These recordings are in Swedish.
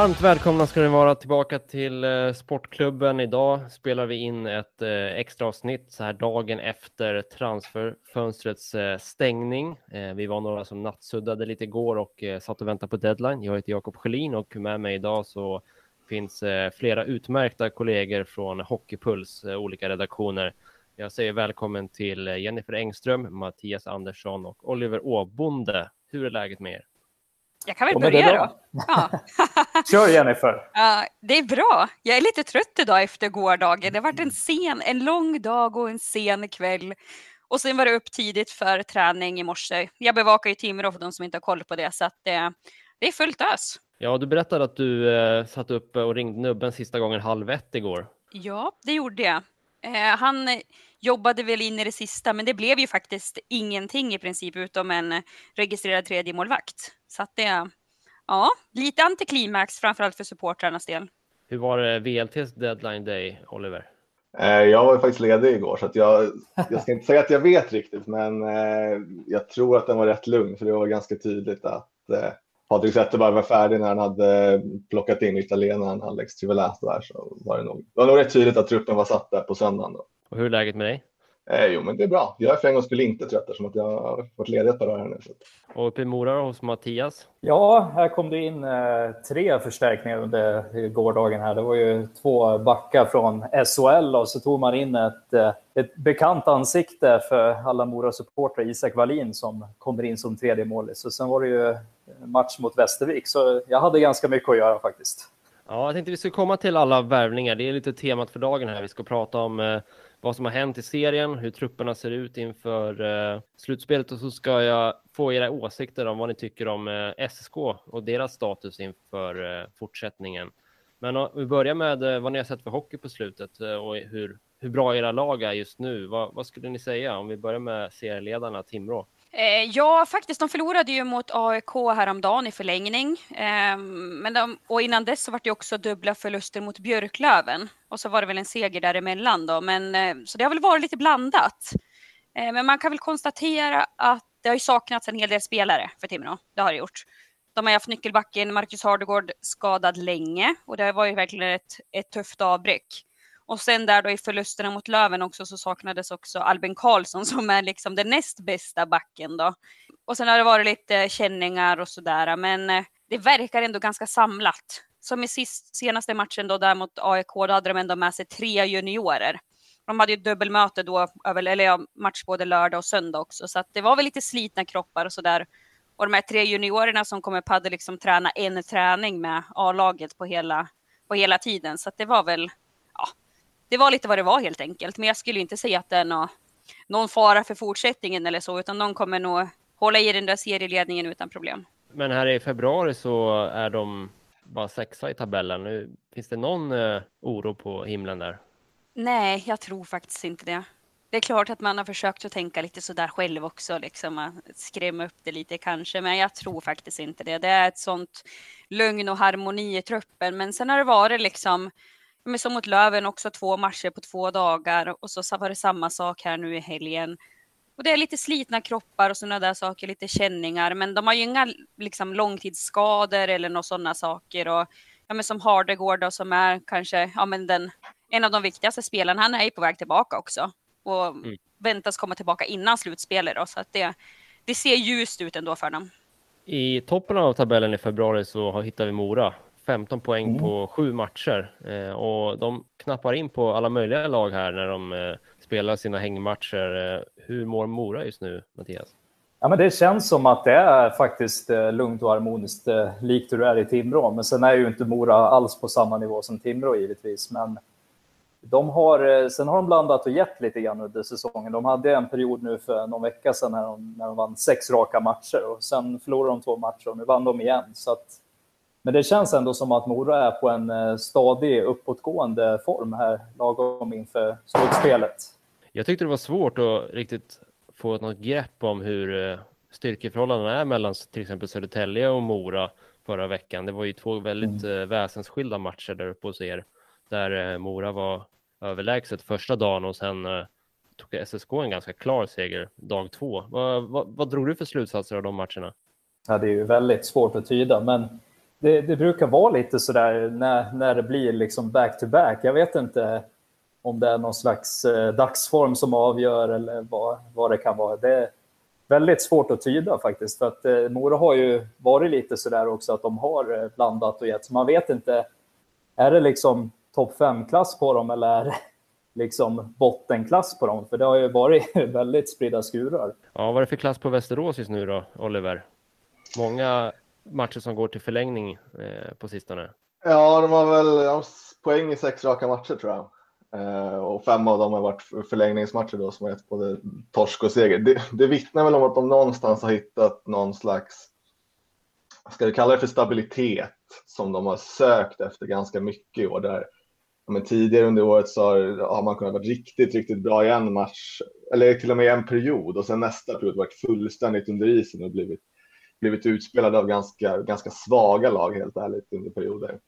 Varmt välkomna ska ni vara tillbaka till eh, Sportklubben. Idag spelar vi in ett eh, extra avsnitt så här dagen efter transferfönstrets eh, stängning. Vi var några som nattsuddade lite igår och satt och väntade på deadline. Jag heter Jakob Schelin och med mig idag så finns flera utmärkta kollegor från Hockeypuls olika redaktioner. Jag säger välkommen till Jennifer Engström, Mattias Andersson och Oliver Åbonde. Hur är läget med er? Jag kan väl börja då. Ja. Kör Jennifer. Ja, det är bra. Jag är lite trött idag efter gårdagen. Det har varit en sen, en lång dag och en sen kväll. Och sen var det upp tidigt för träning i morse. Jag bevakar ju Timrå för de som inte har koll på det, så att det, det är fullt ös. Ja, du berättade att du eh, satt upp och ringde nubben sista gången halv ett igår. Ja, det gjorde jag. Eh, han jobbade väl in i det sista, men det blev ju faktiskt ingenting i princip utom en registrerad tredje målvakt. Så att det, ja, lite antiklimax framförallt för supportrarnas del. Hur var det VLTs deadline day, Oliver? Eh, jag var faktiskt ledig igår så att jag, jag ska inte säga att jag vet riktigt, men eh, jag tror att den var rätt lugn för det var ganska tydligt att eh, Patrik Zetterberg var färdig när han hade plockat in italienaren Alex Trivelat där så var det nog, det var nog rätt tydligt att truppen var satt där på söndagen. Då. Och hur är läget med dig? Eh, jo, men det är bra. Jag är för en gång skulle inte trött eftersom att jag har varit ledig ett par dagar nu. Så. Och uppe i Mora hos Mattias? Ja, här kom det in eh, tre förstärkningar under gårdagen. här. Det var ju två backar från SHL och så tog man in ett, eh, ett bekant ansikte för alla Mora-supportrar, Isak Wallin, som kommer in som tredje målis. Och sen var det ju match mot Västervik, så jag hade ganska mycket att göra faktiskt. Ja, jag tänkte vi ska komma till alla värvningar. Det är lite temat för dagen här. Vi ska prata om eh, vad som har hänt i serien, hur trupperna ser ut inför eh, slutspelet och så ska jag få era åsikter om vad ni tycker om eh, SSK och deras status inför eh, fortsättningen. Men om vi börjar med eh, vad ni har sett för hockey på slutet eh, och hur, hur bra era lag är just nu. Va, vad skulle ni säga om vi börjar med serieledarna Timrå? Eh, ja, faktiskt. De förlorade ju mot AIK häromdagen i förlängning. Ehm, men de, och innan dess så var det också dubbla förluster mot Björklöven. Och så var det väl en seger däremellan då. Men, eh, så det har väl varit lite blandat. Eh, men man kan väl konstatera att det har ju saknats en hel del spelare för Timrå. Det har det gjort. De har haft nyckelbacken Marcus Hardegård skadad länge och det var ju verkligen ett, ett tufft avbräck. Och sen där då i förlusterna mot Löven också så saknades också Albin Karlsson som är liksom den näst bästa backen då. Och sen har det varit lite känningar och sådär, men eh, det verkar ändå ganska samlat. Som i sist, senaste matchen då där mot AIK, då hade de ändå med sig tre juniorer. De hade ju dubbelmöte då, eller ja, match både lördag och söndag också, så att det var väl lite slitna kroppar och sådär. Och de här tre juniorerna som kommer hade liksom träna en träning med A-laget på hela, på hela tiden, så att det var väl det var lite vad det var helt enkelt. Men jag skulle inte säga att det är någon, någon fara för fortsättningen eller så, utan de kommer nog hålla i den där serieledningen utan problem. Men här i februari så är de bara sexa i tabellen. Nu, finns det någon eh, oro på himlen där? Nej, jag tror faktiskt inte det. Det är klart att man har försökt att tänka lite sådär själv också, liksom att skrämma upp det lite kanske, men jag tror faktiskt inte det. Det är ett sånt lugn och harmoni i truppen, men sen har det varit liksom men som mot Löven också två matcher på två dagar och så var det samma sak här nu i helgen. Och det är lite slitna kroppar och sådana där saker, lite känningar, men de har ju inga liksom, långtidsskador eller några sådana saker. Och, ja, men som Hardegård då, som är kanske ja, men den, en av de viktigaste spelarna, han är ju på väg tillbaka också och mm. väntas komma tillbaka innan slutspelet. Då, så att det, det ser ljust ut ändå för dem. I toppen av tabellen i februari så hittar vi Mora 15 poäng mm. på sju matcher eh, och de knappar in på alla möjliga lag här när de eh, spelar sina hängmatcher. Eh, hur mår Mora just nu, Mattias? Ja, men det känns som att det är faktiskt lugnt och harmoniskt, likt hur det är i Timrå. Men sen är ju inte Mora alls på samma nivå som Timrå givetvis. Men de har, sen har de blandat och gett lite grann under säsongen. De hade en period nu för någon vecka sedan när de, när de vann sex raka matcher och sen förlorade de två matcher och nu vann de igen. Så att, men det känns ändå som att Mora är på en stadig uppåtgående form här lagom inför slutspelet. Jag tyckte det var svårt att riktigt få något grepp om hur styrkeförhållandena är mellan till exempel Södertälje och Mora förra veckan. Det var ju två väldigt mm. väsensskilda matcher där uppe hos er, där Mora var överlägset första dagen och sen tog SSK en ganska klar seger dag två. Vad, vad, vad drog du för slutsatser av de matcherna? Ja, det är ju väldigt svårt att tyda, men det, det brukar vara lite sådär när, när det blir liksom back-to-back. Jag vet inte om det är någon slags eh, dagsform som avgör eller vad, vad det kan vara. Det är väldigt svårt att tyda faktiskt. För att eh, Mora har ju varit lite sådär också att de har eh, blandat och gett. Så man vet inte, är det liksom topp 5-klass på dem eller är det liksom bottenklass på dem? För det har ju varit väldigt spridda skurar. Ja, vad är det för klass på Västerås just nu då, Oliver? Många matcher som går till förlängning eh, på sistone. Ja, de har väl ja, poäng i sex raka matcher tror jag. Eh, och fem av dem har varit förlängningsmatcher då som har gett både torsk och seger. Det, det vittnar väl om att de någonstans har hittat någon slags, ska vi kalla det för stabilitet, som de har sökt efter ganska mycket i år. Där, men tidigare under året så har, har man kunnat vara riktigt, riktigt bra i en match, eller till och med i en period och sen nästa period varit fullständigt under isen och blivit, blivit utspelade av ganska, ganska svaga lag helt ärligt under perioder.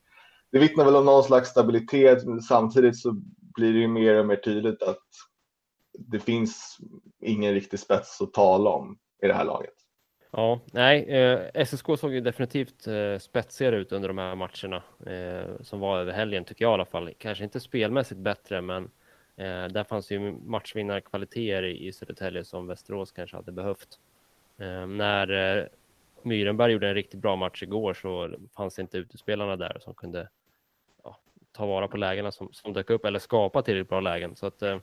Det vittnar väl om någon slags stabilitet, men samtidigt så blir det ju mer och mer tydligt att det finns ingen riktig spets att tala om i det här laget. Ja, nej, eh, SSK såg ju definitivt eh, spetsigare ut under de här matcherna eh, som var över helgen tycker jag i alla fall. Kanske inte spelmässigt bättre, men eh, där fanns ju matchvinnarkvaliteter i, i Södertälje som Västerås kanske hade behövt. Eh, när eh, Myrenberg gjorde en riktigt bra match igår så fanns inte utespelarna där som kunde ta vara på lägena som, som dök upp eller skapa tillräckligt bra lägen. Så att eh,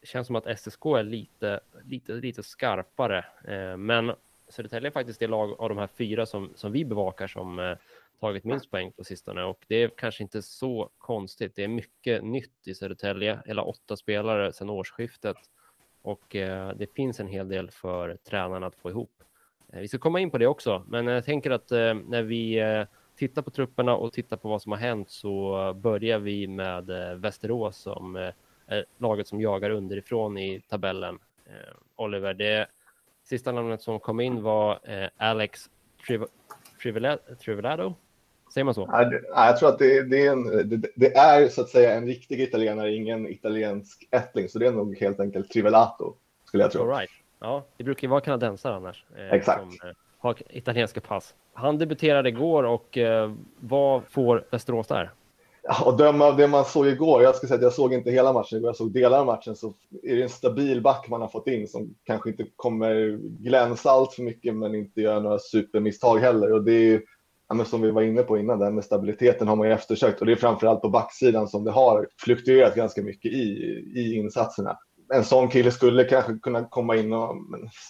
det känns som att SSK är lite, lite, lite skarpare. Eh, men Södertälje är faktiskt det lag av de här fyra som, som vi bevakar som eh, tagit minst poäng på sistone och det är kanske inte så konstigt. Det är mycket nytt i Södertälje, hela åtta spelare sedan årsskiftet och eh, det finns en hel del för tränarna att få ihop. Eh, vi ska komma in på det också, men jag tänker att eh, när vi tittar på trupperna och tittar på vad som har hänt så börjar vi med eh, Västerås som eh, är laget som jagar underifrån i tabellen. Eh, Oliver, det sista namnet som kom in var Alex Trivelado. Säger man så? Nej, jag tror att det, det, är en, det, det, är så att säga en riktig italienare, ingen italiensk ättling, så det är nog helt enkelt Trivelato skulle jag tro. All right. Ja, det brukar ju vara kanadensare annars. Exakt. Som, har italienska pass. Han debuterade igår och eh, vad får Västerås där? och döma av det man såg igår, jag ska säga att jag såg inte hela matchen, jag såg delar av matchen, så är det en stabil back man har fått in som kanske inte kommer glänsa allt för mycket men inte göra några supermisstag heller. Och det är ja, som vi var inne på innan, där med stabiliteten har man ju eftersökt och det är framförallt på backsidan som det har fluktuerat ganska mycket i, i insatserna en sån kille skulle kanske kunna komma in och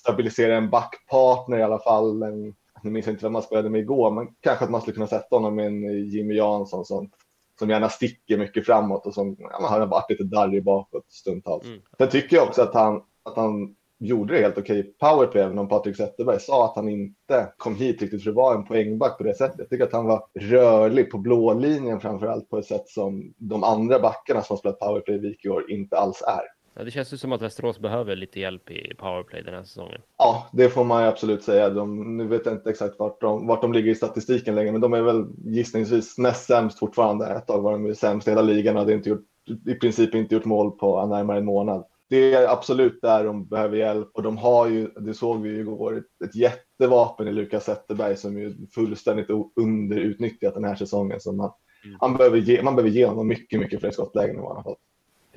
stabilisera en backpartner i alla fall. En, nu minns jag inte vem man spelade med igår, men kanske att man skulle kunna sätta honom med en Jimmy Jansson som, som gärna sticker mycket framåt och som ja, har varit lite darrig bakåt stundtals. Mm. Sen tycker jag också att han, att han gjorde det helt okej powerplay, även om Patrik Zetterberg sa att han inte kom hit riktigt för att vara en poängback på det sättet. Jag tycker att han var rörlig på blå linjen framför allt på ett sätt som de andra backarna som har spelat powerplay i år inte alls är. Ja, det känns ju som att Västerås behöver lite hjälp i powerplay den här säsongen. Ja, det får man absolut säga. De, nu vet jag inte exakt vart de, vart de ligger i statistiken längre, men de är väl gissningsvis näst sämst fortfarande. Ett tag var de sämst i hela ligan och hade inte gjort, i princip inte gjort mål på närmare en månad. Det är absolut där de behöver hjälp och de har ju, det såg vi ju igår, ett, ett jättevapen i Lukas Zetterberg som är fullständigt underutnyttjat den här säsongen. Så man, mm. man, behöver ge, man behöver ge honom mycket, mycket fler skottlägen än vad han har fått.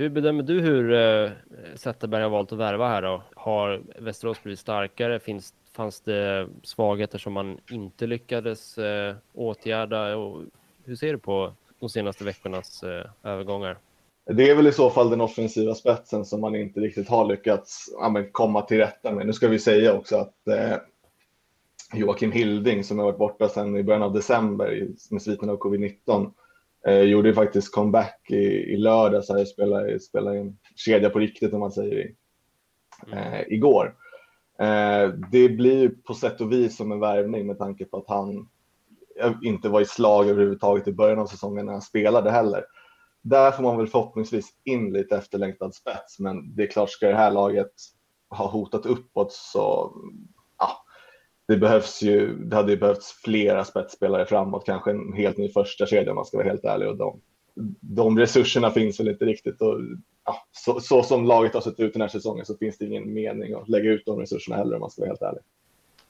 Hur bedömer du hur uh, Zetterberg har valt att värva här då? Har Västerås blivit starkare? Finns, fanns det svagheter som man inte lyckades uh, åtgärda? Och hur ser du på de senaste veckornas uh, övergångar? Det är väl i så fall den offensiva spetsen som man inte riktigt har lyckats ja, komma till rätta med. Nu ska vi säga också att eh, Joakim Hilding som har varit borta sedan i början av december med sviterna av covid-19 Eh, gjorde faktiskt comeback i, i lördags, här, spelade, spelade en kedja på riktigt om man säger eh, igår. Eh, det blir på sätt och vis som en värvning med tanke på att han inte var i slag överhuvudtaget i början av säsongen när han spelade heller. Där får man väl förhoppningsvis in lite efterlängtad spets, men det är klart, ska det här laget ha hotat uppåt så det behövs ju, det hade ju behövts flera spetsspelare framåt, kanske en helt ny första kedja om man ska vara helt ärlig. Och de, de resurserna finns väl inte riktigt. Och, ja, så, så, som laget har sett ut den här säsongen så finns det ingen mening att lägga ut de resurserna heller om man ska vara helt ärlig.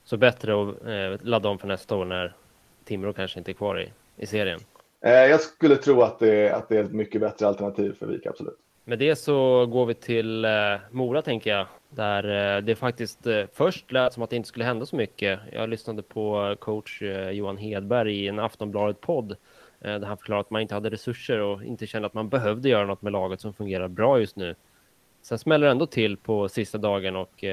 Så bättre att eh, ladda om för nästa år när Timrå kanske inte är kvar i, i serien? Eh, jag skulle tro att det, att det är ett mycket bättre alternativ för Vik, absolut. Med det så går vi till eh, Mora tänker jag, där eh, det faktiskt eh, först lät som att det inte skulle hända så mycket. Jag lyssnade på eh, coach Johan Hedberg i en Aftonbladet-podd där han förklarade att man inte hade resurser och inte kände att man behövde göra något med laget som fungerar bra just nu. Sen smäller det ändå till på sista dagen och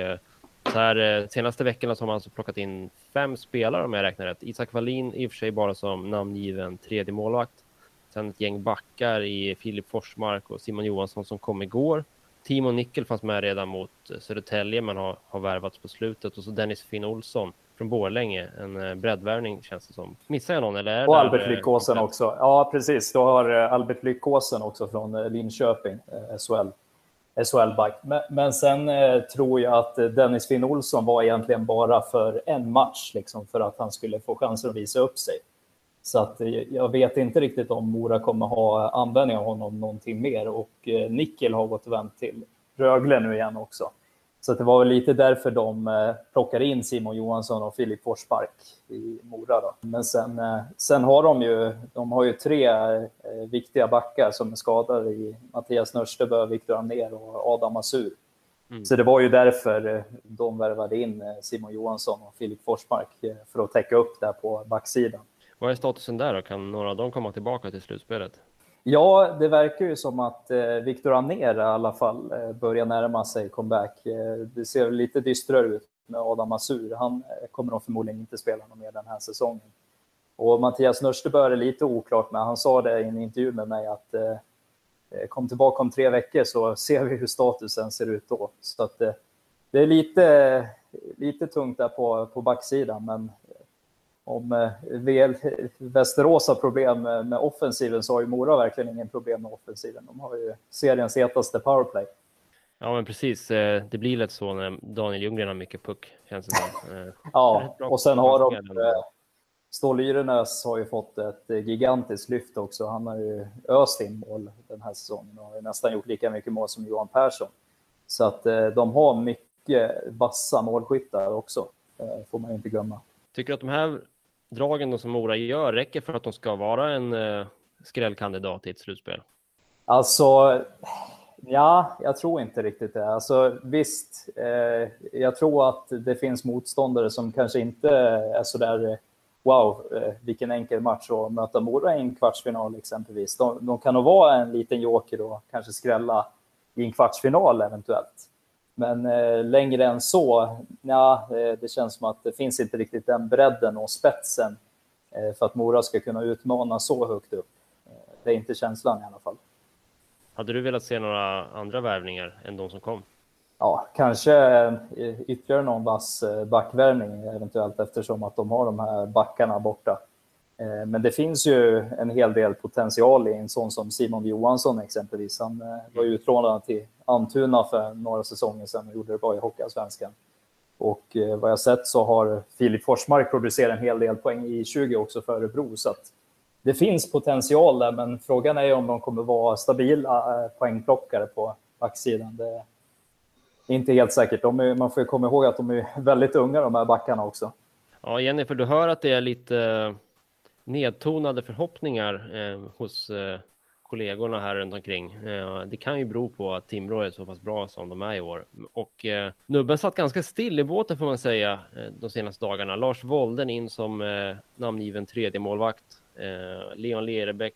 så här, senaste veckorna så har man alltså plockat in fem spelare om jag räknar rätt. Isak Wallin i och för sig bara som namngiven tredje målvakt. Sen ett gäng backar i Filip Forsmark och Simon Johansson som kom igår. Timo Nickel fanns med redan mot Södertälje men har, har värvats på slutet. Och så Dennis Finn Olsson från Borlänge. En eh, breddvärvning känns det som. Missar jag någon? Eller och Albert Lyckåsen också. Ja, precis. Du har eh, Albert Lyckåsen också från eh, Linköping, SHL. SHL-back. Men, men, sen eh, tror jag att Dennis Finn Olsson var egentligen bara för en match, liksom, för att han skulle få chansen att visa upp sig. Så att eh, jag vet inte riktigt om Mora kommer ha användning av honom någonting mer och eh, Nickel har gått och vänt till Rögle nu igen också. Så det var väl lite därför de eh, plockade in Simon Johansson och Filip Forspark i Mora. Då. Men sen, sen har de ju, de har ju tre viktiga backar som är skadade i Mattias Nörstebö, Viktor Anér och Adam Asur. Mm. Så det var ju därför de värvade in Simon Johansson och Filip Forsmark för att täcka upp där på backsidan. Vad är statusen där då? Kan några av dem komma tillbaka till slutspelet? Ja, det verkar ju som att eh, Viktor Anér i alla fall eh, börjar närma sig comeback. Eh, det ser lite dystrare ut med Adam Asur. Han eh, kommer nog förmodligen inte spela någon mer den här säsongen. Och Mattias Nörstebö är lite oklart med. Han sa det i en intervju med mig att eh, eh, kom tillbaka om tre veckor så ser vi hur statusen ser ut då. Så att, eh, det är lite, lite tungt där på, på backsidan, men om eh, VL, Västerås har problem med offensiven så har ju Mora verkligen ingen problem med offensiven. De har ju seriens hetaste powerplay. Ja, men precis. Eh, det blir lätt så när Daniel Ljunggren har mycket puck, känns det som. Eh, ja, och sen har de... Ståhl Yrenäs har ju fått ett gigantiskt lyft också. Han har ju öst in mål den här säsongen och har nästan gjort lika mycket mål som Johan Persson. Så att de har mycket vassa målskyttar också, får man inte glömma. Tycker du att de här dragen som Mora gör räcker för att de ska vara en eh, skrällkandidat i ett slutspel? Alltså, ja, jag tror inte riktigt det. Alltså, visst, eh, jag tror att det finns motståndare som kanske inte är så där eh, wow, eh, vilken enkel match att möta Mora i en kvartsfinal exempelvis. De, de kan nog vara en liten joker och kanske skrälla i en kvartsfinal eventuellt. Men eh, längre än så, ja, eh, det känns som att det finns inte riktigt den bredden och spetsen eh, för att Mora ska kunna utmana så högt upp. Eh, det är inte känslan i alla fall. Hade du velat se några andra värvningar än de som kom? Ja, kanske ytterligare någon vass backvärvning eventuellt eftersom att de har de här backarna borta. Eh, men det finns ju en hel del potential i en sån som Simon Johansson exempelvis. Han eh, var ju utlånad till Antuna för några säsonger sedan och gjorde det bra i Hockeyallsvenskan. Och eh, vad jag sett så har Filip Forsmark producerat en hel del poäng i 20 också för Örebro. Så att det finns potential där, men frågan är om de kommer vara stabila poängplockare på backsidan. Det är inte helt säkert. Är, man får komma ihåg att de är väldigt unga de här backarna också. Ja, Jennifer, du hör att det är lite nedtonade förhoppningar eh, hos eh, kollegorna här runt omkring. Eh, det kan ju bero på att Timrå är så pass bra som de är i år. Och eh, Nubben satt ganska still i båten får man säga eh, de senaste dagarna. Lars Wolden in som eh, namngiven tredje målvakt. Eh, Leon Lerebäck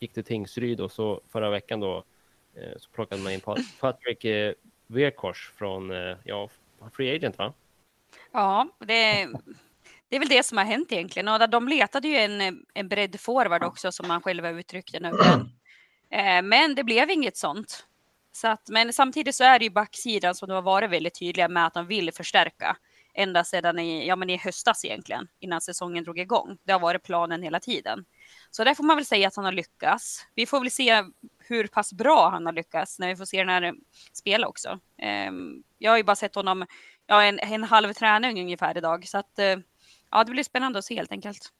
gick till Tingsryd och så förra veckan då så plockade man in Patrik eh, Verkors från, ja, Free Agent va? Ja, det det är väl det som har hänt egentligen. Och de letade ju en, en breddforward också som man själva uttryckte nu. Eh, men det blev inget sånt. Så att, men samtidigt så är det ju backsidan som de har varit väldigt tydliga med att de vill förstärka. Ända sedan i, ja, men i höstas egentligen, innan säsongen drog igång. Det har varit planen hela tiden. Så där får man väl säga att han har lyckats. Vi får väl se hur pass bra han har lyckats när vi får se den här spela också. Ehm, jag har ju bara sett honom ja, en, en halv träning ungefär idag, så att eh, ja, det blir spännande att se helt enkelt.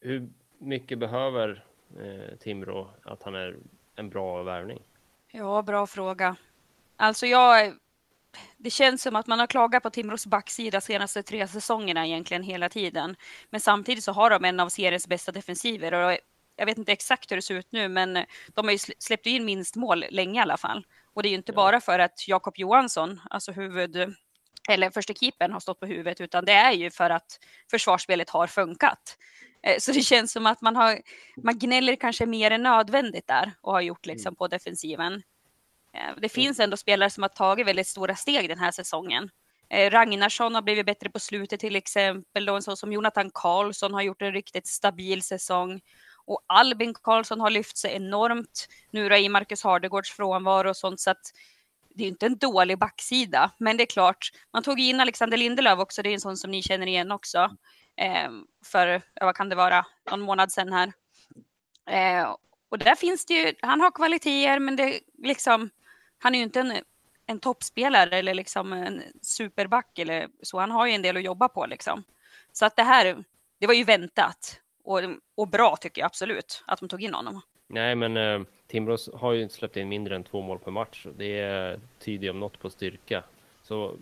Hur mycket behöver eh, Timrå att han är en bra värvning? Ja, bra fråga. Alltså jag, det känns som att man har klagat på Timrås backsida senaste tre säsongerna egentligen hela tiden. Men samtidigt så har de en av seriens bästa defensiver och jag vet inte exakt hur det ser ut nu, men de har ju släppt in minst mål länge i alla fall. Och det är ju inte bara för att Jakob Johansson, alltså huvud eller första keepern har stått på huvudet, utan det är ju för att försvarsspelet har funkat. Eh, så det känns som att man, har, man gnäller kanske mer än nödvändigt där och har gjort liksom mm. på defensiven. Eh, det finns ändå spelare som har tagit väldigt stora steg den här säsongen. Eh, Ragnarsson har blivit bättre på slutet till exempel. Och en sån som Jonathan Karlsson har gjort en riktigt stabil säsong. Och Albin Karlsson har lyft sig enormt nu i Marcus Hardegårds frånvaro och sånt. Så att det är inte en dålig backsida, men det är klart, man tog in Alexander Lindelöf också, det är en sån som ni känner igen också, eh, för, eh, vad kan det vara, någon månad sedan här. Eh, och där finns det ju, han har kvaliteter, men det liksom, han är ju inte en, en toppspelare eller liksom en superback eller så, han har ju en del att jobba på liksom. Så att det här, det var ju väntat och, och bra tycker jag absolut, att de tog in honom. Nej, men eh, Timrå har ju släppt in mindre än två mål per match. Det tyder ju om något på styrka. Så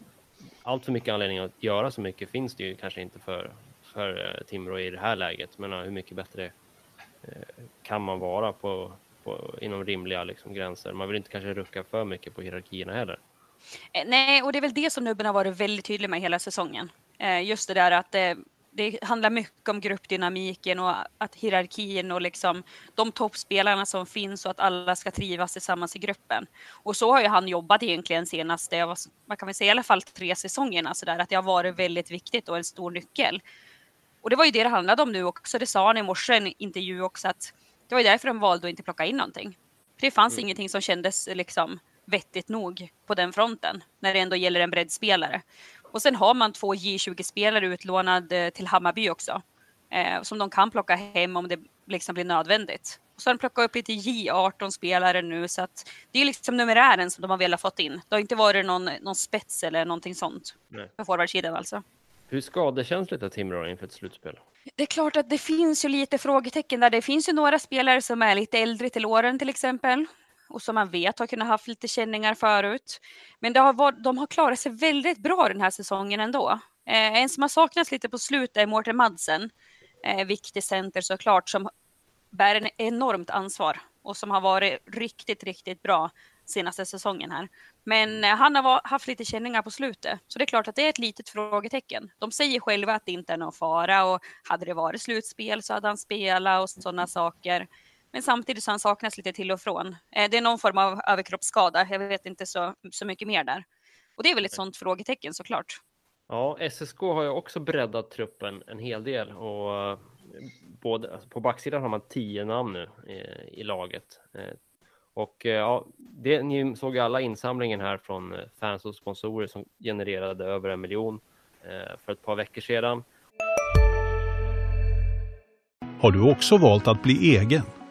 allt för mycket anledning att göra så mycket finns det ju kanske inte för, för eh, Timrå i det här läget. Men eh, hur mycket bättre eh, kan man vara på, på, inom rimliga liksom, gränser? Man vill inte kanske rucka för mycket på hierarkierna heller. Eh, nej, och det är väl det som Nubben har varit väldigt tydlig med hela säsongen. Eh, just det där att det handlar mycket om gruppdynamiken och att hierarkin och liksom de toppspelarna som finns och att alla ska trivas tillsammans i gruppen. Och så har ju han jobbat egentligen senaste, man kan väl säga i alla fall tre säsongerna så där, att det har varit väldigt viktigt och en stor nyckel. Och det var ju det det handlade om nu också. Det sa han i morse i en intervju också att det var därför de valde att inte plocka in någonting. För det fanns mm. ingenting som kändes liksom vettigt nog på den fronten när det ändå gäller en breddspelare. Och sen har man två J20-spelare utlånade till Hammarby också. Eh, som de kan plocka hem om det liksom blir nödvändigt. Och så har de plockat upp lite J18-spelare nu så att det är liksom numerären som de har velat fått in. Det har inte varit någon, någon spets eller någonting sånt. Nej. På forwardsidan alltså. Hur skadekänsligt är Timrå inför ett slutspel? Det är klart att det finns ju lite frågetecken där. Det finns ju några spelare som är lite äldre till åren till exempel och som man vet har kunnat haft lite känningar förut. Men det har varit, de har klarat sig väldigt bra den här säsongen ändå. Eh, en som har saknats lite på slutet är Mårten Madsen. Eh, viktig center såklart som bär en enormt ansvar och som har varit riktigt, riktigt bra senaste säsongen här. Men eh, han har haft lite känningar på slutet, så det är klart att det är ett litet frågetecken. De säger själva att det inte är någon fara och hade det varit slutspel så hade han spelat och sådana saker. Men samtidigt så han saknas lite till och från. Eh, det är någon form av överkroppsskada. Jag vet inte så, så mycket mer där. Och det är väl ett sådant frågetecken såklart. Ja, SSK har ju också breddat truppen en hel del och eh, både, alltså på backsidan har man tio namn nu i, i laget. Eh, och ja, det, ni såg alla insamlingen här från fans och sponsorer som genererade över en miljon för ett par veckor sedan. Har du också valt att bli egen?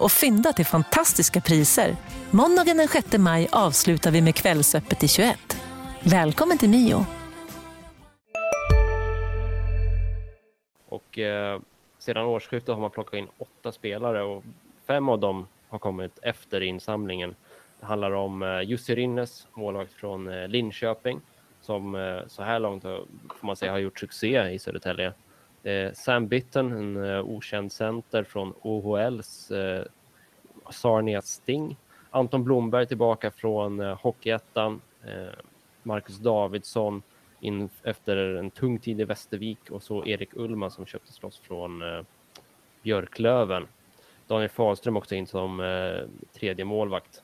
och fynda till fantastiska priser. Måndagen den 6 maj avslutar vi med Kvällsöppet i 21. Välkommen till Mio. Och eh, sedan årsskiftet har man plockat in åtta spelare och fem av dem har kommit efter insamlingen. Det handlar om eh, Jussi Rinnes, målvakt från eh, Linköping, som eh, så här långt får man säga har gjort succé i Södertälje. Eh, Sam Bitten, en eh, okänd center från OHLs eh, Sarnia Sting. Anton Blomberg tillbaka från eh, Hockeyettan. Eh, Marcus Davidsson in efter en tung tid i Västervik och så Erik Ullman som köptes loss från eh, Björklöven. Daniel Fahlström också in som eh, tredje målvakt.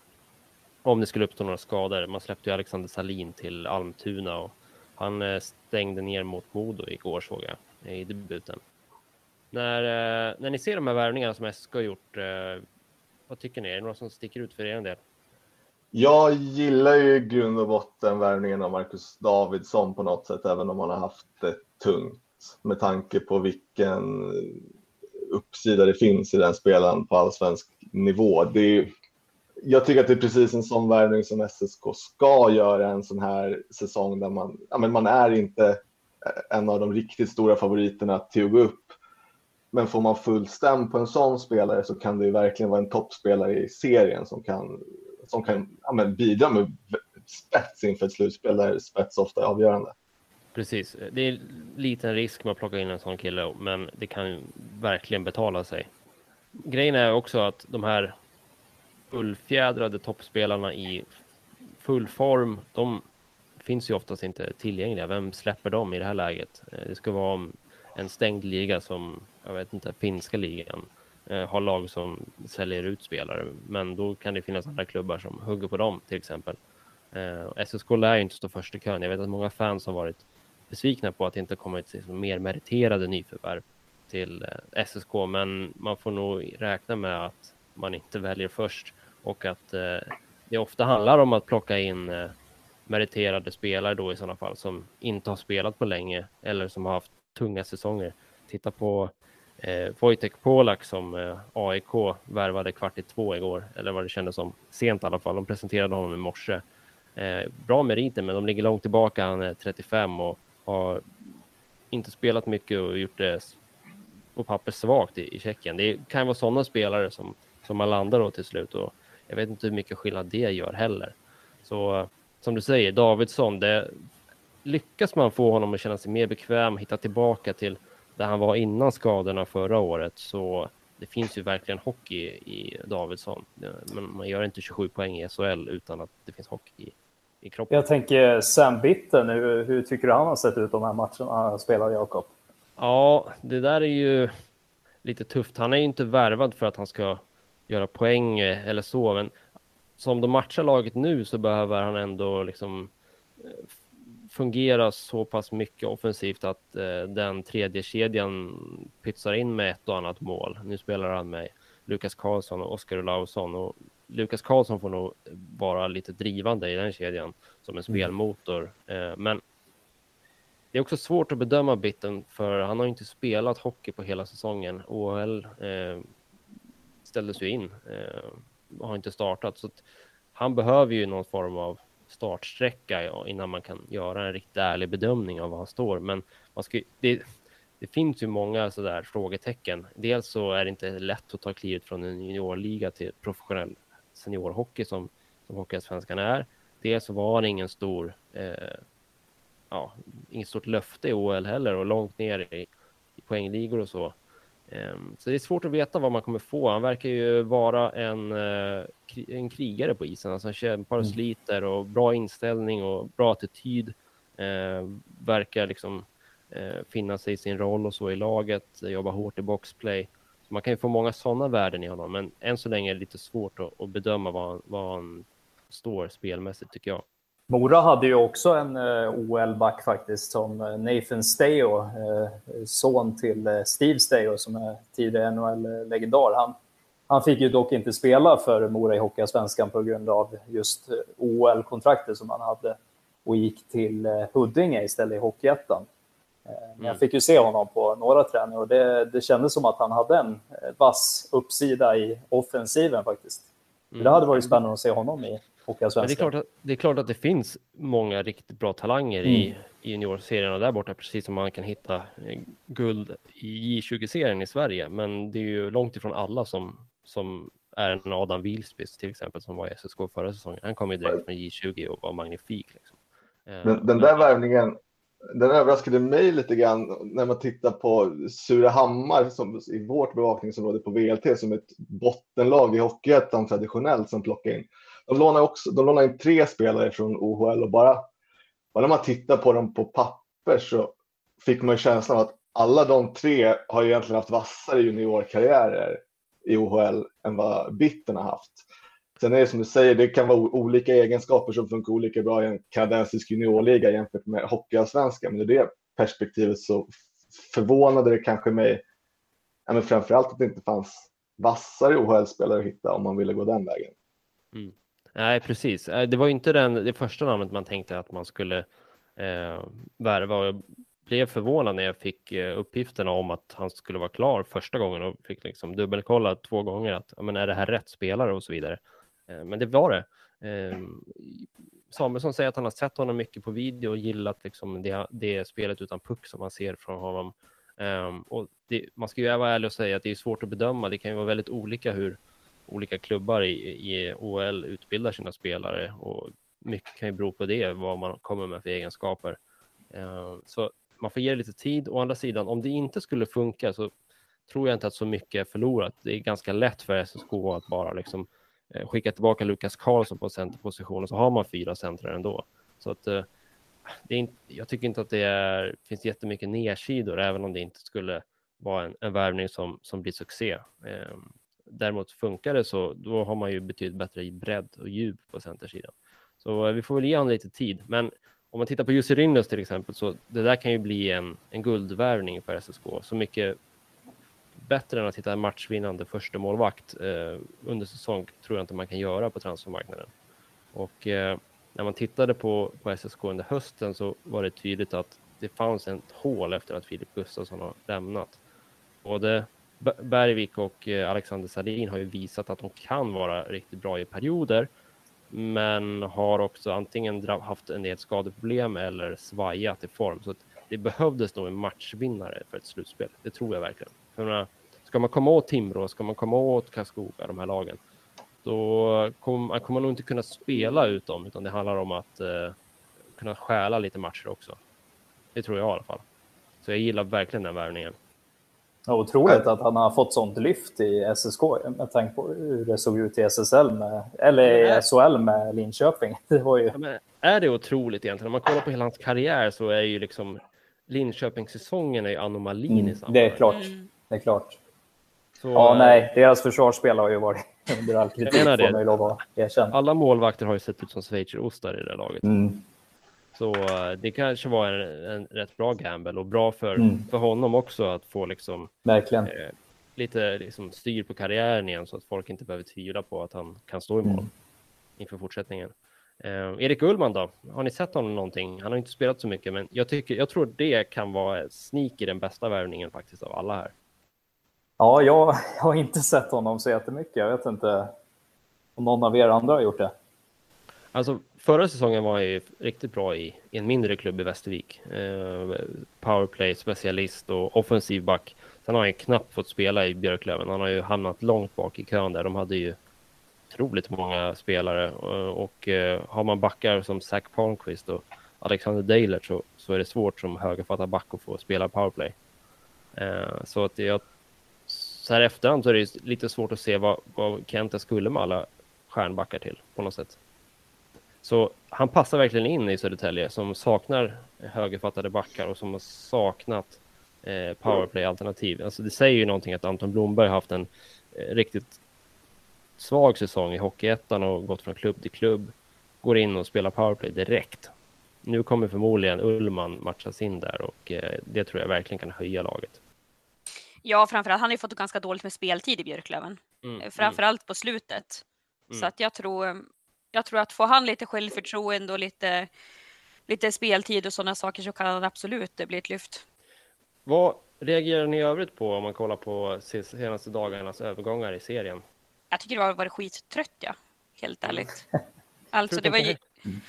Om det skulle uppstå några skador. Man släppte ju Alexander Salin till Almtuna och han eh, stängde ner mot Modo igår såg jag i debuten. När, eh, när ni ser de här värvningarna som SK har gjort, eh, vad tycker ni? Är det några som sticker ut för er del? Jag gillar ju i grund och botten värvningen av Marcus Davidsson på något sätt, även om han har haft det tungt med tanke på vilken uppsida det finns i den spelaren på allsvensk nivå. Det är, jag tycker att det är precis en sån värvning som SSK ska göra en sån här säsong där man, ja, men man är inte en av de riktigt stora favoriterna till att gå upp. Men får man full stäm på en sån spelare så kan det ju verkligen vara en toppspelare i serien som kan, som kan ja, men bidra med spets inför ett slutspel där spets ofta är avgörande. Precis, det är liten risk med att plocka in en sån kille, men det kan verkligen betala sig. Grejen är också att de här fullfjädrade toppspelarna i full form, de finns ju oftast inte tillgängliga. Vem släpper dem i det här läget? Eh, det ska vara en stängd liga som, jag vet inte, finska ligan eh, har lag som säljer ut spelare, men då kan det finnas andra klubbar som hugger på dem till exempel. Eh, SSK lär ju inte stå först i kön. Jag vet att många fans har varit besvikna på att det inte kommit liksom mer meriterade nyförvärv till SSK, men man får nog räkna med att man inte väljer först och att det ofta handlar om att plocka in eh, meriterade spelare då i sådana fall som inte har spelat på länge eller som har haft tunga säsonger. Titta på eh, Wojtek Polak som eh, AIK värvade kvart i två igår, eller vad det kändes som. Sent i alla fall. De presenterade honom i morse. Eh, bra meriter, men de ligger långt tillbaka. Han är 35 och har inte spelat mycket och gjort det på papper svagt i, i Tjeckien. Det kan vara sådana spelare som, som man landar då till slut och jag vet inte hur mycket skillnad det gör heller. Så som du säger, Davidsson, det, lyckas man få honom att känna sig mer bekväm, hitta tillbaka till där han var innan skadorna förra året, så det finns ju verkligen hockey i Davidsson. Men man gör inte 27 poäng i SHL utan att det finns hockey i, i kroppen. Jag tänker Sam Bitten, hur, hur tycker du han har sett ut de här matcherna han spelar, Jakob? Ja, det där är ju lite tufft. Han är ju inte värvad för att han ska göra poäng eller så, men som de matchar laget nu så behöver han ändå liksom eh, fungera så pass mycket offensivt att eh, den tredje kedjan pytsar in med ett och annat mål. Nu spelar han med Lukas Karlsson och Oskar Olausson och Lukas Karlsson får nog vara lite drivande i den kedjan som en mm. spelmotor. Eh, men det är också svårt att bedöma Bitten för han har inte spelat hockey på hela säsongen. OHL eh, ställdes ju in eh, har inte startat. Så han behöver ju någon form av startsträcka innan man kan göra en riktigt ärlig bedömning av var han står. Men man ska, det, det finns ju många sådär frågetecken. Dels så är det inte lätt att ta klivet från en juniorliga till professionell seniorhockey som, som Hockeyallsvenskan är. Dels så var det ingen stor, eh, ja, inget stort löfte i OL heller och långt ner i, i poängligor och så. Ehm, så det är svårt att veta vad man kommer få. Han verkar ju vara en, eh, en krigare på isen. Alltså han kämpar och mm. sliter och bra inställning och bra attityd. Ehm, verkar liksom eh, finna sig i sin roll och så i laget, jobba hårt i boxplay. Så man kan ju få många sådana värden i honom, men än så länge är det lite svårt att, att bedöma var han, var han står spelmässigt tycker jag. Mora hade ju också en uh, OL-back faktiskt som uh, Nathan Steo, uh, son till Steve Steo som är tidigare NHL-legendar. Han, han fick ju dock inte spela för Mora i Hockeyallsvenskan på grund av just OL-kontraktet som han hade och gick till Huddinge istället i Hockeyettan. Men jag mm. fick ju se honom på några träningar och det, det kändes som att han hade en vass uppsida i offensiven faktiskt. Mm. Det hade varit spännande att se honom i Hockeyallsvenskan. Det är, klart att, det är klart att det finns många riktigt bra talanger mm. i, i juniorserierna där borta, precis som man kan hitta eh, guld i J20-serien i Sverige. Men det är ju långt ifrån alla som, som är en Adam Wilsbys till exempel som var i SSK förra säsongen. Han kom ju direkt från J20 och var magnifik. Liksom. Den, den där värvningen den överraskade mig lite grann när man tittar på Surahammar som i vårt bevakningsområde på VLT som ett bottenlag i Hockeyettan traditionellt som plockar in. De lånar, också, de lånar in tre spelare från OHL och bara, bara när man tittar på dem på papper så fick man känslan av att alla de tre har egentligen haft vassare juniorkarriärer i OHL än vad Bitten har haft. Sen är det som du säger, det kan vara olika egenskaper som funkar olika bra i en kanadensisk juniorliga jämfört med hockeyallsvenskan. Men ur det perspektivet så förvånade det kanske mig, ja, men framförallt att det inte fanns vassare OHL-spelare att hitta om man ville gå den vägen. Mm. Nej, precis. Eh, det var inte den, det första namnet man tänkte att man skulle eh, värva. Jag blev förvånad när jag fick eh, uppgifterna om att han skulle vara klar första gången och fick liksom dubbelkolla två gånger att men är det här rätt spelare och så vidare. Eh, men det var det. Eh, Samuelsson säger att han har sett honom mycket på video och gillat liksom det, det spelet utan puck som man ser från honom. Ehm, och det, man ska ju vara ärlig och säga att det är svårt att bedöma. Det kan ju vara väldigt olika hur olika klubbar i, i OL utbildar sina spelare och mycket kan ju bero på det, vad man kommer med för egenskaper. Eh, så man får ge det lite tid. Å andra sidan, om det inte skulle funka så tror jag inte att så mycket är förlorat. Det är ganska lätt för SSK att bara liksom eh, skicka tillbaka Lukas Karlsson på centerposition och så har man fyra centrar ändå. Så att eh, det är inte, jag tycker inte att det är, finns jättemycket nedsidor, även om det inte skulle vara en, en värvning som, som blir succé. Ehm, Däremot funkar det så, då har man ju betydligt bättre bredd och djup på centersidan. Så eh, vi får väl ge honom lite tid. Men om man tittar på Jussi Rindus till exempel, så det där kan ju bli en, en guldvärvning för SSK. Så mycket bättre än att hitta en matchvinnande första målvakt eh, under säsong tror jag inte man kan göra på transfermarknaden. Och eh, när man tittade på, på SSK under hösten så var det tydligt att det fanns ett hål efter att Filip Gustafsson har lämnat. Både Bergvik och eh, Alexander Sahlin har ju visat att de kan vara riktigt bra i perioder, men har också antingen haft en del skadeproblem eller svajat i form. Så det behövdes nog en matchvinnare för ett slutspel. Det tror jag verkligen. För ska man komma åt Timrå, ska man komma åt Karlskoga, de här lagen, då kommer man kommer nog inte kunna spela ut dem, utan det handlar om att eh, kunna stjäla lite matcher också. Det tror jag i alla fall. Så jag gillar verkligen den värvningen. Otroligt att han har fått sånt lyft i SSK med tanke på hur det såg ut i SSL med, eller i SHL med Linköping. Det var ju... Ja, är det otroligt egentligen? Om man kollar på hela hans karriär så är ju liksom Linköpingssäsongen är anomalin mm, i sammanhanget. Det är klart. Mm. Det är klart. Så, ja, nej, deras försvarsspel har ju varit under all kritik, får man ju lov att erkänna. Alla målvakter har ju sett ut som schweizerostar i det laget. Mm. Så uh, det kanske var en, en, rätt bra gamble och bra för, mm. för honom också att få liksom, Verkligen. Eh, lite liksom, styr på karriären igen så att folk inte behöver tvivla på att han kan stå i mål mm. inför fortsättningen. Eh, Erik Ullman då? Har ni sett honom någonting? Han har inte spelat så mycket, men jag, tycker, jag tror det kan vara sneak i den bästa värvningen faktiskt av alla här. Ja, jag har inte sett honom så jättemycket. Jag vet inte om någon av er andra har gjort det. Alltså, förra säsongen var han ju riktigt bra i, i en mindre klubb i Västervik. Eh, powerplay, specialist och offensiv back. Sen har han ju knappt fått spela i Björklöven. Han har ju hamnat långt bak i kön där. De hade ju otroligt många spelare eh, och, och har man backar som Zach Palmqvist och Alexander Daler så, så är det svårt som högerfattad back att få spela powerplay. Eh, så att jag så här efterhand så är det lite svårt att se vad, vad Kenta skulle med alla stjärnbackar till på något sätt. Så han passar verkligen in i Södertälje som saknar högerfattade backar och som har saknat eh, powerplay-alternativ. Alltså det säger ju någonting att Anton Blomberg har haft en eh, riktigt svag säsong i Hockeyettan och gått från klubb till klubb. Går in och spelar powerplay direkt. Nu kommer förmodligen Ullman matchas in där och eh, det tror jag verkligen kan höja laget. Ja, framförallt. Han har ju fått ganska dåligt med speltid i Björklöven. Mm, mm. framförallt mm. på slutet. Mm. Så att jag tror, jag tror att få han lite självförtroende och lite, lite speltid och sådana saker så kan han absolut bli ett lyft. Vad reagerar ni i övrigt på om man kollar på senaste dagarnas övergångar i serien? Jag tycker det har varit skittrött, ja. Helt ärligt. Alltså, det var ju...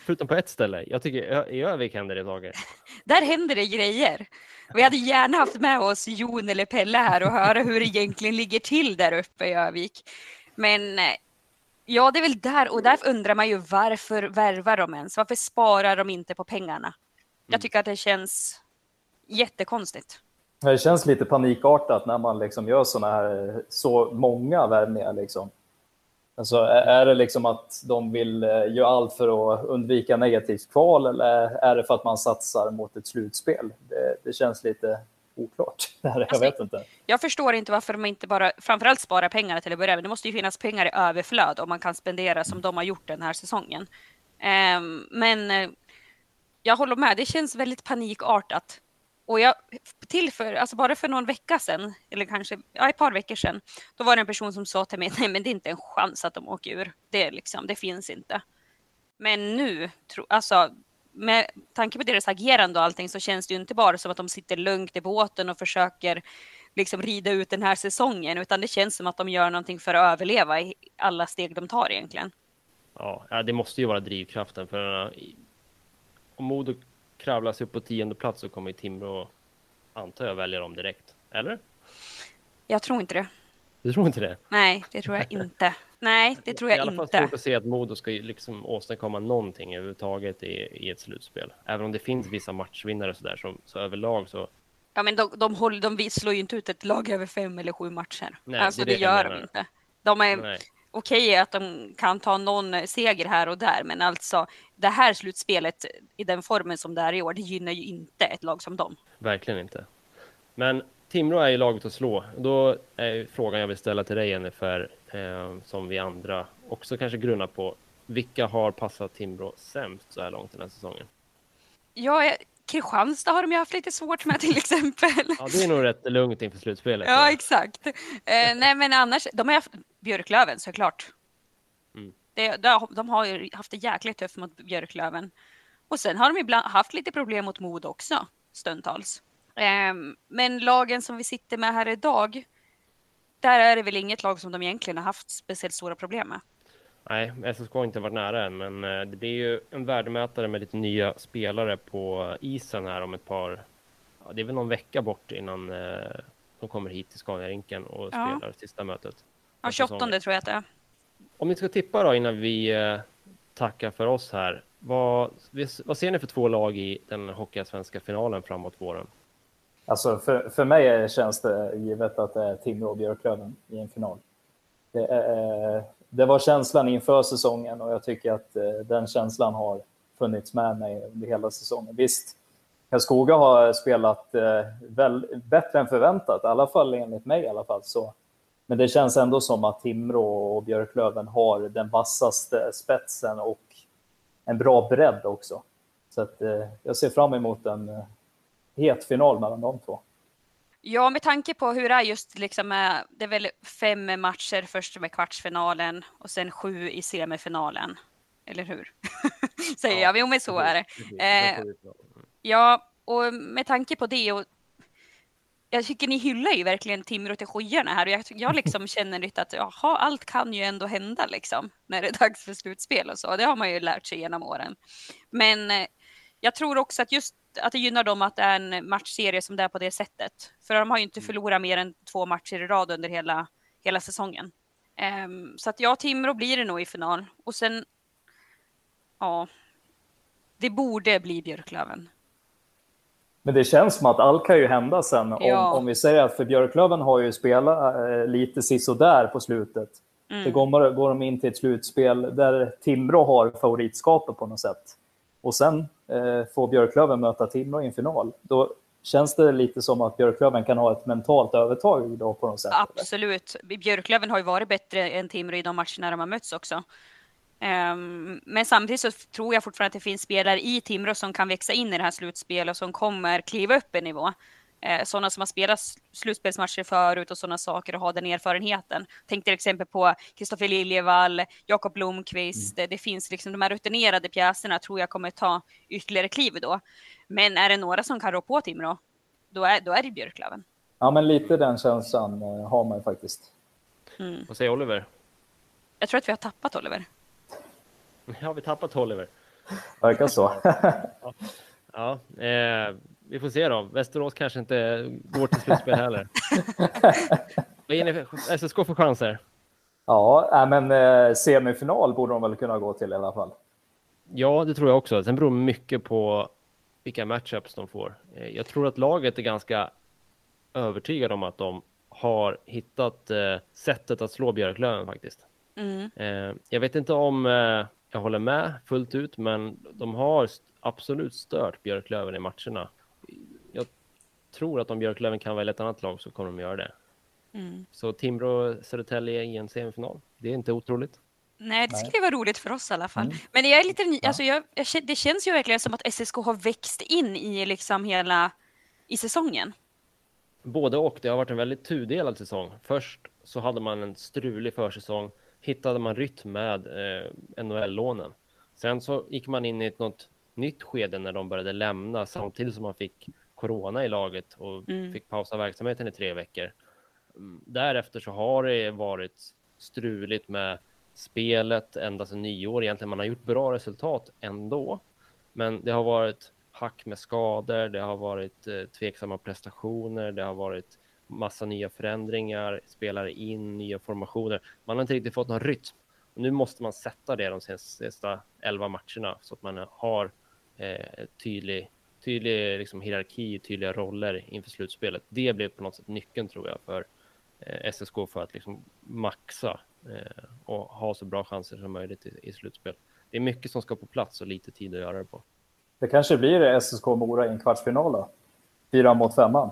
Förutom på ett ställe. Jag tycker i Övik händer det saker. Där händer det grejer. Vi hade gärna haft med oss Jon eller Pelle här och höra hur det egentligen ligger till där uppe i Övik. Men eh, ja, det är väl där och därför undrar man ju varför värvar de ens? Varför sparar de inte på pengarna? Jag tycker att det känns jättekonstigt. Det känns lite panikartat när man liksom gör såna här, så många värvningar. Liksom. Alltså, är det liksom att de vill eh, göra allt för att undvika negativt kval eller är det för att man satsar mot ett slutspel? Det, det känns lite oklart. Jag alltså, vet inte. Jag förstår inte varför de inte bara framförallt sparar pengar till att börja med. Det måste ju finnas pengar i överflöd om man kan spendera som de har gjort den här säsongen. Um, men uh, jag håller med, det känns väldigt panikartat. Och jag, till för, alltså bara för någon vecka sedan, eller kanske ja, ett par veckor sedan, då var det en person som sa till mig, nej men det är inte en chans att de åker ur. Det, liksom, det finns inte. Men nu, tro, alltså med tanke på deras agerande och allting så känns det ju inte bara som att de sitter lugnt i båten och försöker liksom rida ut den här säsongen, utan det känns som att de gör någonting för att överleva i alla steg de tar egentligen. Ja, det måste ju vara drivkraften för om Modo kravlar sig upp på tionde plats så kommer ju Timrå, antar jag, välja dem direkt. Eller? Jag tror inte det. Du tror inte det? Nej, det tror jag inte. Nej, det tror jag inte. I alla fall svårt att se att Modo ska liksom åstadkomma någonting överhuvudtaget i, i ett slutspel. Även om det finns vissa matchvinnare så där, så, så överlag så. Ja, men de, de, håller, de slår ju inte ut ett lag över fem eller sju matcher. Nej, alltså, det, det gör de inte. De är okej okay, att de kan ta någon seger här och där, men alltså det här slutspelet i den formen som det är i år, det gynnar ju inte ett lag som dem. Verkligen inte. Men Timrå är ju laget att slå. Då är frågan jag vill ställa till dig Jennifer, eh, som vi andra också kanske grunnar på. Vilka har passat Timrå sämst så här långt den här säsongen? Ja, Kristianstad har de ju haft lite svårt med till exempel. Ja, det är nog rätt lugnt inför slutspelet. Ja, exakt. Eh, nej, men annars, de har haft Björklöven såklart. Mm. Det, de har ju haft det jäkligt tufft mot Björklöven. Och sen har de ibland haft lite problem mot Mod också, stundtals. Ehm, men lagen som vi sitter med här idag, där är det väl inget lag som de egentligen har haft speciellt stora problem med. Nej, SSK har inte varit nära än, men eh, det blir ju en värdemätare med lite nya spelare på isen här om ett par... Ja, det är väl någon vecka bort innan eh, de kommer hit till Scania-rinken och ja. spelar sista mötet. Ja, 28 tror jag att det är. Om ni ska tippa då innan vi eh, tackar för oss här. Vad, vad ser ni för två lag i den hockeyallsvenska finalen framåt våren? Alltså för, för mig känns det givet att det är Timrå och Björklöven i en final. Det, är, eh, det, var känslan inför säsongen och jag tycker att eh, den känslan har funnits med mig under hela säsongen. Visst, Karlskoga har spelat eh, väl, bättre än förväntat, i alla fall enligt mig i alla fall. Så. Men det känns ändå som att Timrå och Björklöven har den vassaste spetsen och en bra bredd också. Så att, jag ser fram emot en het final mellan de två. Ja, med tanke på hur det är just liksom, det är väl fem matcher först med kvartsfinalen och sen sju i semifinalen. Eller hur? Säger ja, jag. Jo, men så är det. Eh, ja, och med tanke på det och jag tycker ni hyllar ju verkligen Timrå till skyarna här och jag, jag liksom känner lite att jaha, allt kan ju ändå hända liksom när det är dags för slutspel och så. Det har man ju lärt sig genom åren. Men eh, jag tror också att just att det gynnar dem att det är en matchserie som det är på det sättet. För de har ju inte mm. förlorat mer än två matcher i rad under hela, hela säsongen. Um, så att ja, Timrå blir det nog i final. Och sen, ja, det borde bli Björklöven. Men det känns som att allt kan ju hända sen. Ja. Om, om vi säger att för Björklöven har ju spelat äh, lite sisådär på slutet. Mm. Det går, går de in till ett slutspel där Timrå har favoritskapet på något sätt och sen Eh, får Björklöven möta Timrå i en final, då känns det lite som att Björklöven kan ha ett mentalt övertag då på något sätt? Absolut. Björklöven har ju varit bättre än Timrå i de matcherna de har mötts också. Um, men samtidigt så tror jag fortfarande att det finns spelare i Timrå som kan växa in i det här slutspelet och som kommer kliva upp en nivå eh, sådana som har spelat slutspelsmatcher förut och sådana saker och har den erfarenheten. Tänk till exempel på Kristoffer Liljevall, Jakob Blomqvist. Mm. Det, finns liksom de här rutinerade pjäserna tror jag kommer ta ytterligare kliv då. Men är det några som kan rå på Timrå, då är, då är det Björklöven. Ja, men lite den känslan eh, har man faktiskt. Mm. Vad säger Oliver? Jag tror att vi har tappat Oliver. Ja, vi tappat Oliver. Verkar så. ja, eh, vi får se då. Västerås kanske inte går till slutspel heller. Vad ger ni för SSK för chanser? Ja, men eh, semifinal borde de väl kunna gå till i alla fall. Ja, det tror jag också. Sen beror mycket på vilka matchups de får. Eh, jag tror att laget är ganska övertygad om att de har hittat eh, sättet att slå Björklöven faktiskt. Mm. Jag vet inte om jag håller med fullt ut, men de har absolut stört Björklöven i matcherna. Jag tror att om Björklöven kan välja ett annat lag så kommer de göra det. Mm. Så Timrå-Södertälje i en semifinal, det är inte otroligt. Nej, det Nej. skulle vara roligt för oss i alla fall. Mm. Men jag är lite ny, alltså jag, jag, det känns ju verkligen som att SSK har växt in i liksom hela i säsongen. Både och. Det har varit en väldigt tudelad säsong. Först så hade man en strulig försäsong. Hittade man rytm med eh, NHL-lånen. Sen så gick man in i ett något nytt skede när de började lämna samtidigt som man fick corona i laget och Mm. fick pausa verksamheten i tre veckor. Mm, Därefter så har det varit struligt med spelet ända sedan nyår. Egentligen man har gjort bra resultat ändå, men det har varit hack med skador. Det har varit eh, tveksamma prestationer. Det har varit massa nya förändringar, spelare in, nya formationer. Man har inte riktigt fått någon rytm. Och nu måste man sätta det de sista elva matcherna så att man har eh, tydlig, tydlig liksom, hierarki, tydliga roller inför slutspelet. Det blev på något sätt nyckeln tror jag för eh, SSK för att liksom maxa eh, och ha så bra chanser som möjligt i, i slutspel. Det är mycket som ska på plats och lite tid att göra det på. Det kanske blir SSK Mora i en kvartsfinal då? Fyra mot femman.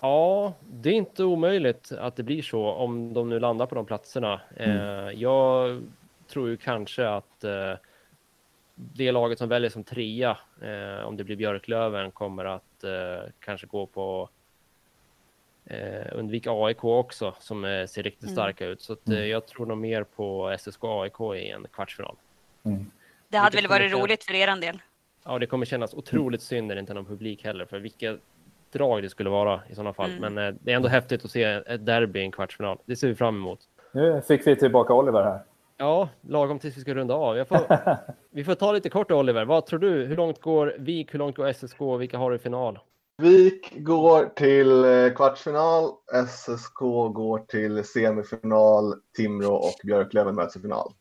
Ja, det är inte omöjligt att det blir så om de nu landar på de platserna. Eh, jag tror ju kanske att eh, det laget som väljer som trea, eh, om det blir Björklöven, kommer att eh, kanske gå på eh, undvika AIK också, som eh, ser riktigt Mm. starka ut. Så att, eh, jag tror nog mer på SSK AIK i en kvartsfinal. Det hade väl varit kommer roligt för er del. Ja, det kommer kännas otroligt synd när det inte är någon publik heller, för vilka drag det skulle vara i sådana fall. Mm. Men eh, det är ändå häftigt att se ett derby i en kvartsfinal. Det ser vi fram emot. Nu fick vi tillbaka Oliver här. Ja, lagom tills vi ska runda av. Jag får, vi får ta lite kort Oliver. Vad tror du? Hur långt går VIK? Hur långt går SSK? Vilka har du i final? Vik går till eh, kvartsfinal, SSK går till semifinal, Timrå och Björklöven möts i final.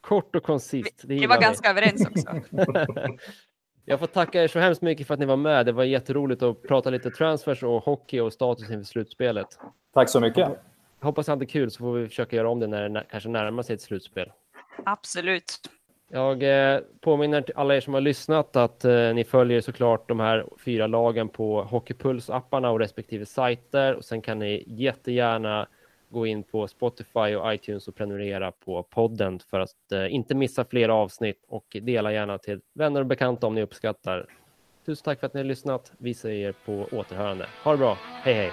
Kort och koncist. Det Vi var ganska överens också. Jag får tacka er så hemskt mycket för att ni var med. Det var jätteroligt att prata lite transfers och hockey och status inför slutspelet. Tack så mycket. Hoppas ni hade kul så får vi försöka göra om det när det kanske närmar sig ett slutspel. Absolut. Jag eh, påminner till alla er som har lyssnat att eh, ni följer såklart de här fyra lagen på Hockeypuls-apparna och respektive sajter. Och sen kan ni jättegärna gå in på Spotify och iTunes och prenumerera på podden för att eh, inte missa fler avsnitt och dela gärna till vänner och bekanta om ni uppskattar. Tusen tack för att ni har lyssnat. Vi säger på återhörande. Ha det bra. Hej hej!